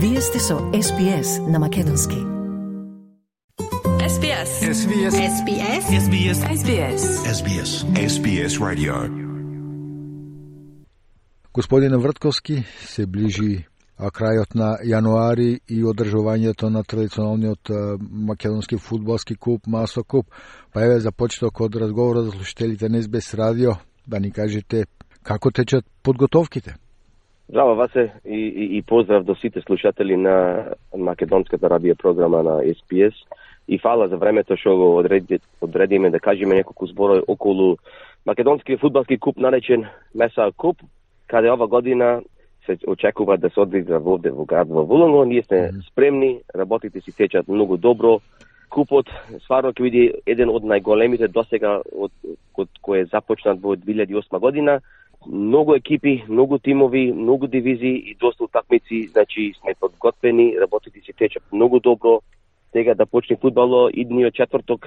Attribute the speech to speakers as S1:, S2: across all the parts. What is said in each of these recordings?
S1: Вие сте со SPS на Македонски.
S2: SBS.
S3: SBS.
S2: SBS.
S3: SBS.
S2: SBS.
S3: SBS. SBS Radio.
S4: Господине Вртковски, се ближи а крајот на јануари и одржувањето на традиционалниот македонски фудбалски куп Масо Куп. Па еве за почеток од разговорот за слушателите на СБС радио да ни кажете како течат подготовките.
S5: Здраво Васе и, и, и поздрав до сите слушатели на македонската радио програма на SPS и фала за времето што го одреди, одредиме да кажеме неколку зборови околу македонскиот фудбалски куп наречен Меса Куп, каде ова година се очекува да се одигра вовде во град во Вулонго. Ние сме спремни, работите си течат многу добро. Купот стварно ќе биде еден од најголемите досега од, од кој е започнат во 2008 година. Многу екипи, многу тимови, многу дивизии и доста утакмици, значи сме подготвени, работите се течат многу добро. Сега да почне фудбало идниот четврток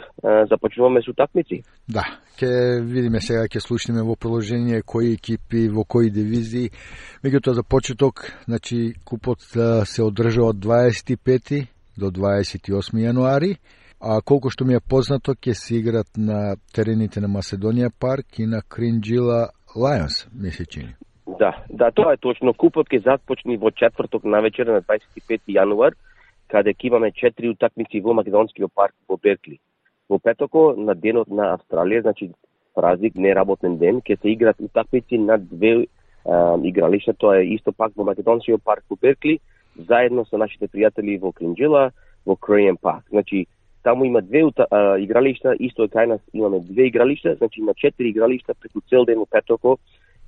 S5: започнуваме со утакмици.
S4: Да, ќе видиме сега, ќе слушнеме во продолжение кои екипи, во кои дивизии. Меѓутоа за почеток, значи купот се одржа од 25 до 28 јануари, а колку што ми е познато ќе се играт на терените на Маседонија парк и на Кринџила Lions, ми се чини.
S5: Да, да, тоа е точно. Купот ќе започне во четврток на вечер на 25 јануар, каде ќе имаме четири утакмици во Македонскиот парк во Беркли. Во петоко, на денот на Австралија, значи празник, неработен ден, ќе се играт утакмици на две а, игралишта, тоа е исто пак во Македонскиот парк во Беркли, заедно со нашите пријатели во Кринџила, во Крејен парк. Значи, таму има две ута, а, игралишта, исто е кај нас имаме две игралишта, значи на четири игралишта преку цел ден во петоко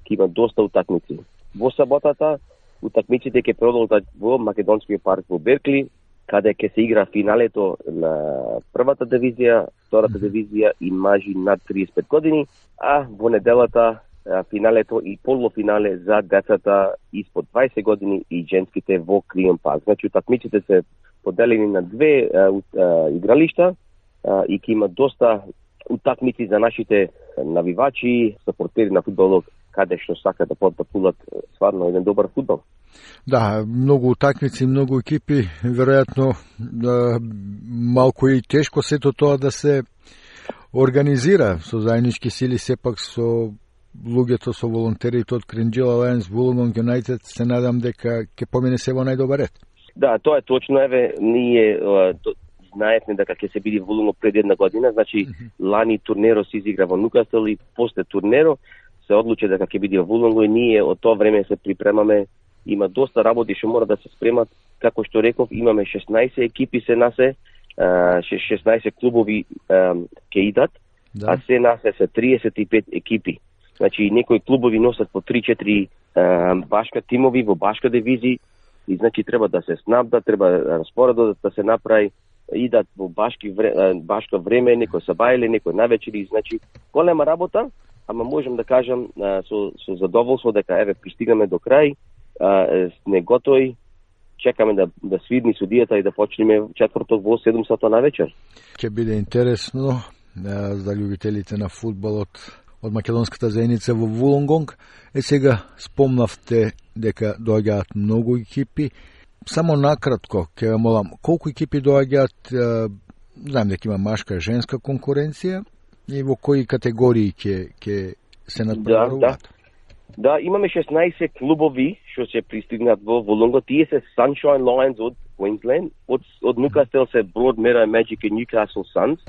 S5: ќе има доста утакмици. Во саботата утакмиците ќе продолжат во Македонскиот парк во Беркли, каде ќе се игра финалето на првата дивизија, втората дивизија и мажи над 35 години, а во неделата финалето и полуфинале за децата испод 20 години и женските во Криен парк. Значи утакмиците се поделени на две а, а, игралишта а, и ќе има доста утакмици за нашите навивачи, сапортери на фудбалот, каде што сака да потпатуваат сварно еден добар фудбал.
S4: Да, многу утакмици, многу екипи, веројатно да, малку и тешко сето тоа да се организира со заеднички сили, сепак со луѓето, со волонтерите од Кринџила Lions, Wollongong United, се надам дека ќе помине се во најдобар ред.
S5: Да, тоа е точно, еве, ние знаевме дека ќе се биде волуно пред една година, значи лани турнеро се изигра во Нукастел и после турнеро се одлучи дека ќе биде во Вулонго и ние од тоа време се припремаме. Има доста работи што мора да се спремат. Како што реков, имаме 16 екипи се насе, а, ше- 16 клубови ќе идат,
S4: Да.
S5: а се насе се 35 екипи. Значи, некои клубови носат по 3-4 а, башка тимови во башка дивизии и значи треба да се снабда, треба распоредот да се направи, идат во башки вре, башка време, некој са бајле, некој навечери, значи голема работа, ама можам да кажам со, со задоволство дека еве пристигаме до крај, а, е, сме готови, чекаме да, да свидни судијата и да почнеме четврток во 7 сата на вечер.
S4: Ќе биде интересно а, за љубителите на фудбалот од македонската заедница во Вулонгонг. Е сега спомнавте дека доаѓаат многу екипи. Само накратко ќе ве молам, колку екипи доаѓаат, знам дека има машка, женска конкуренција и во кои категории ќе ќе се надпреваруваат?
S5: Да, имаме 16 клубови што се пристигнат во Волонго. Тие се Sunshine Lions од Queensland, од, од Нукастел се Broadmeadow Magic и Newcastle Suns,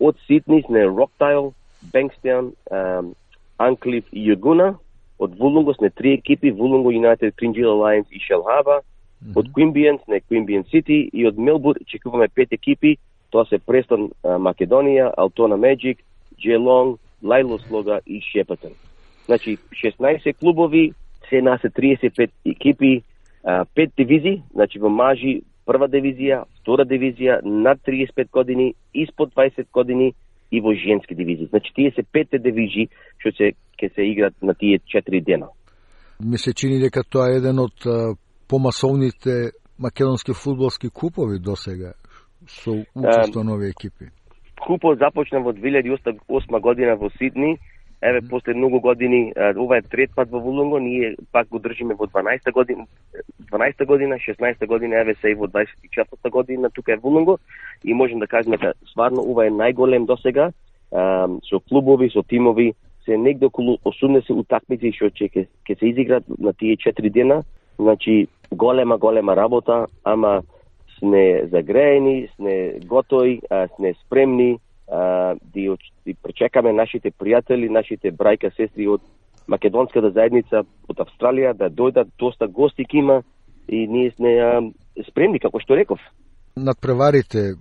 S5: од Сидни сме Rockdale, Bankstown, um, Anклиф и Јагуна, од Вулонго сме три екипи, Вулонго United, Кринџила Lions и Shell Harbour, од Queanbeyan сме Queanbeyan City и од Мелбур чекуваме пет екипи, тоа се Престон Македонија, Алтона Magic, Geelong, Лајло Слога и Шепатон. Значи 16 клубови, се нас е 35 екипи, пет дивизии, значи во мажи прва дивизија, втора дивизија, над 35 години, испод 20 години и во женски дивизии. Значи тие се петте дивизии што се ќе се играт на тие 4 дена.
S4: Ми се чини дека тоа е еден од помасовните македонски фудбалски купови до сега со учество на овие екипи.
S5: Купот започна во 2008 година во Сидни, Еве после многу години, ова е трет пат во Вулонго, ние пак го држиме во 12 година, 12 година, 16 година, еве се и во 24 година тука е Вулонго и можем да кажеме дека сварно ова е најголем досега со клубови, со тимови, се негде околу 80 утакмици што ќе ќе се изиграат на тие 4 дена. Значи голема голема работа, ама сме загреени, сме готови, сме спремни а, да, да пречекаме нашите пријатели, нашите брајка, сестри од македонската заедница од Австралија да дојдат, доста гости има и ние сме а, спремни, како што реков.
S4: Надпреварите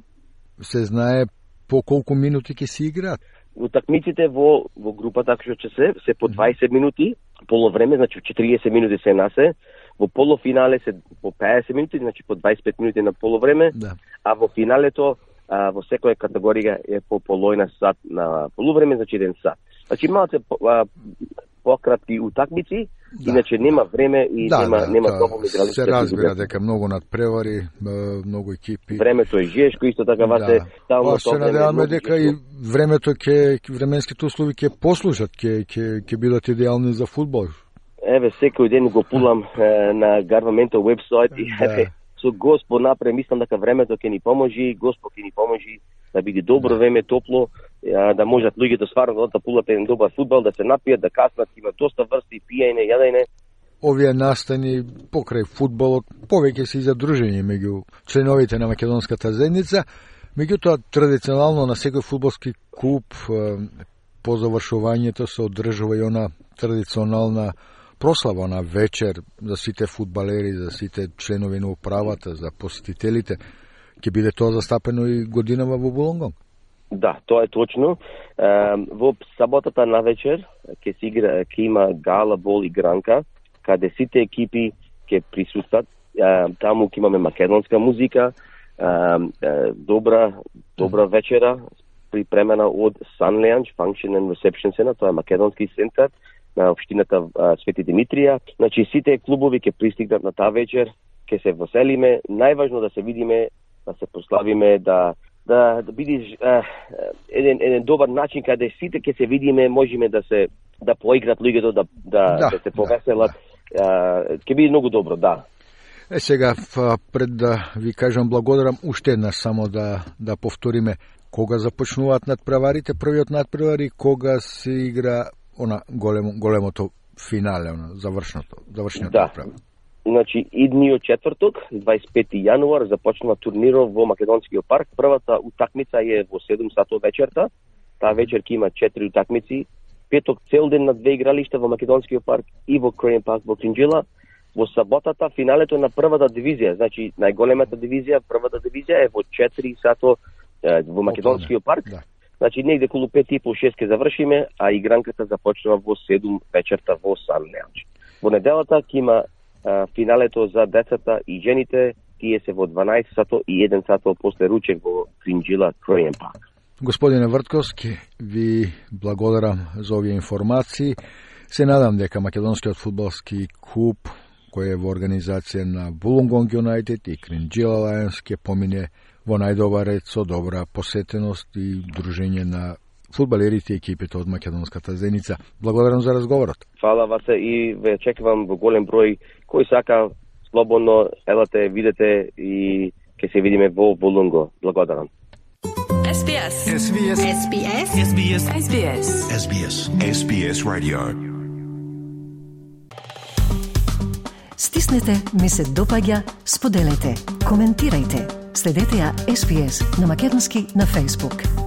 S4: се знае по колку минути ќе се играат?
S5: Утакмиците во, во групата што ќе се, се по 20 минути, половреме, значи 40 минути се насе, во полуфинале се по 50 минути, значи по 25 минути на половреме, да. а во финалето а, во секоја категорија е по полојна сат на полувреме, значи еден сат. Значи малце пократки утакмици, да, иначе нема време и
S4: да,
S5: нема
S4: да,
S5: нема
S4: да,
S5: доволно игралишта.
S4: Се разбира дека многу надпревари, многу екипи.
S5: Времето е жешко, исто така
S4: да. Па, се надеваме дека и времето ќе временските услови ќе послужат, ќе ќе ќе бидат идеални за фудбал.
S5: Еве секој ден го пулам е, на Гарваментов вебсайт и да. еве со Господ напре, мислам дека времето ќе ни поможи, Господ ќе ни поможи да биде добро да. време, топло, да можат луѓето да стварно да пулат еден добар фудбал, да се напијат, да каснат, има доста врсти, пиење, јадење.
S4: Овие настани покрај фудбалот повеќе се задружени меѓу членовите на македонската заедница, меѓутоа традиционално на секој фудбалски клуб по завршувањето се одржува и она традиционална прослава на вечер за сите фудбалери, за сите членови на управата, за посетителите. Ќе биде тоа застапено и годинава во Булонгон?
S5: Да, тоа е точно. Во саботата на вечер ќе се игра, ќе има гала бол гранка, каде сите екипи ќе присустват. Таму ќе имаме македонска музика, добра добра вечера припремена од Sun Lounge Function and Reception Center, тоа е македонски центар на општината Свети Димитрија. Значи сите клубови ќе пристигнат на таа вечер, ќе се воселиме, најважно да се видиме, да се прославиме, да да, да биде еден еден добар начин каде сите ќе се видиме, можеме да се да поиграт луѓето да да, да, да се повеселат. Да. Ќе биде многу добро, да.
S4: Е сега пред да ви кажам благодарам уште една само да да повториме кога започнуваат надпреварите, првиот надпревар и кога се игра она големо, големото финале, она завршното, завршниот
S5: да. Направ. Значи, идниот четврток, 25 јануар, започнува турнирот во Македонскиот парк. Првата утакмица е во 7 сато вечерта. Таа вечер ќе има 4 утакмици. Петок цел ден на две игралишта во Македонскиот парк и во Кроен парк во Кринджила. Во саботата финалето на првата дивизија, значи најголемата дивизија, првата дивизија е во 4 сато во Македонскиот парк. Да. Значи, негде околу 5 и пол 6 ке завршиме, а игранката започнува во 7 вечерта во Сан Леонч. Во неделата ќе има финалето за децата и жените, тие се во 12 сато и 1 сато после ручек во Кринджила Кроен Парк.
S4: Господине Вртковски, ви благодарам за овие информации. Се надам дека Македонскиот фудбалски клуб кој е во организација на Булунгонг Юнайтед и Кринджила Лајонс ќе помине во најдобар ред со добра посетеност и дружење на фудбалерите и екипите од македонската зеница. Благодарам за разговорот.
S5: Фала Васе и ве чекувам во голем број кој сака слободно елате, видете и ќе се видиме во Булунго. Благодарам.
S3: SBS. SBS. SBS. SBS. SBS. SBS. SBS Radio.
S1: Стиснете, ми се допаѓа, споделете, коментирајте. Следете ја SPS на Македонски на Facebook.